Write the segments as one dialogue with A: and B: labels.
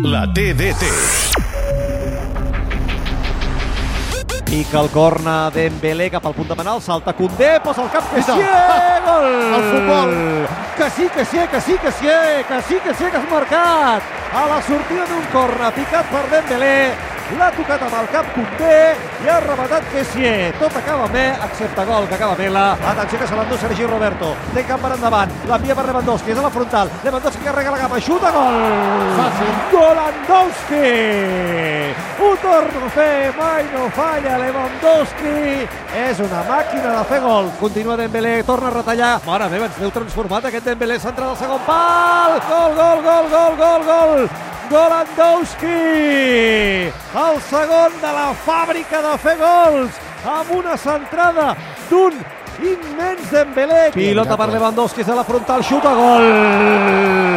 A: La TDT.
B: Pica el corna Dembélé cap al punt de penal, salta Condé, posa el cap, que sí, gol!
C: El futbol.
B: Que sí, que sí, que sí, que sí, que sí, que sí, que has marcat! A la sortida d'un corna, picat per Dembélé, l'ha tocat amb el cap Condé i ha rematat Kessier. Tot acaba bé, excepte gol, que acaba Vela. Atenció que se l'endú Sergi Roberto. Té camp per endavant, l'envia per Lewandowski, és a la frontal. Lewandowski carrega la capa, xuta, gol!
C: Fàcil.
B: Golandowski! Ho torna a fer, mai no falla Lewandowski! És una màquina de fer gol. Continua Dembélé, torna a retallar. Mare meva, ens deu transformat aquest Dembélé, centre del segon pal! Gol, gol, gol, gol, gol, gol! Golandowski! El segon de la fàbrica de fer gols amb una centrada d'un immens Dembélé. Pilota per Lewandowski, és a la frontal, xuta, gol!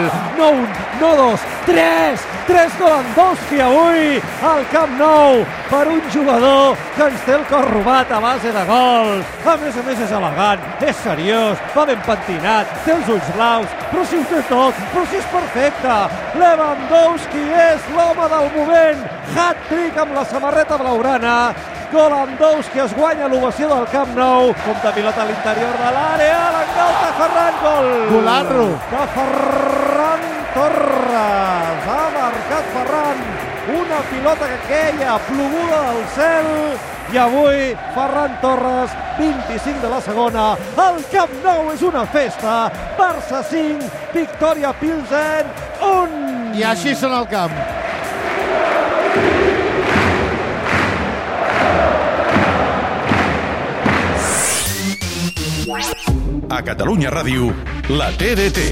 B: No un, no dos, tres! Tres Golandowski avui al Camp Nou per un jugador que ens té el cor robat a base de gols. A més a més és elegant, és seriós, va ben pentinat, té els ulls blaus, però si ho té tot, però si és perfecte. Lewandowski és l'home del moment. Hat-trick amb la samarreta blaugrana. Golandowski es guanya l'ovació del Camp Nou. Compte pilota a l'interior de l'àrea. L'engalta Ferran. Gol.
C: Golarro.
B: De Ferran Torres. Ha marcat Ferran. Una pilota que queia ploguda del cel. I avui Ferran Torres, 25 de la segona. El Camp Nou és una festa. Barça 5, Victòria Pilsen 1.
C: I així són al camp.
A: A Catalunya Ràdio, la TDT.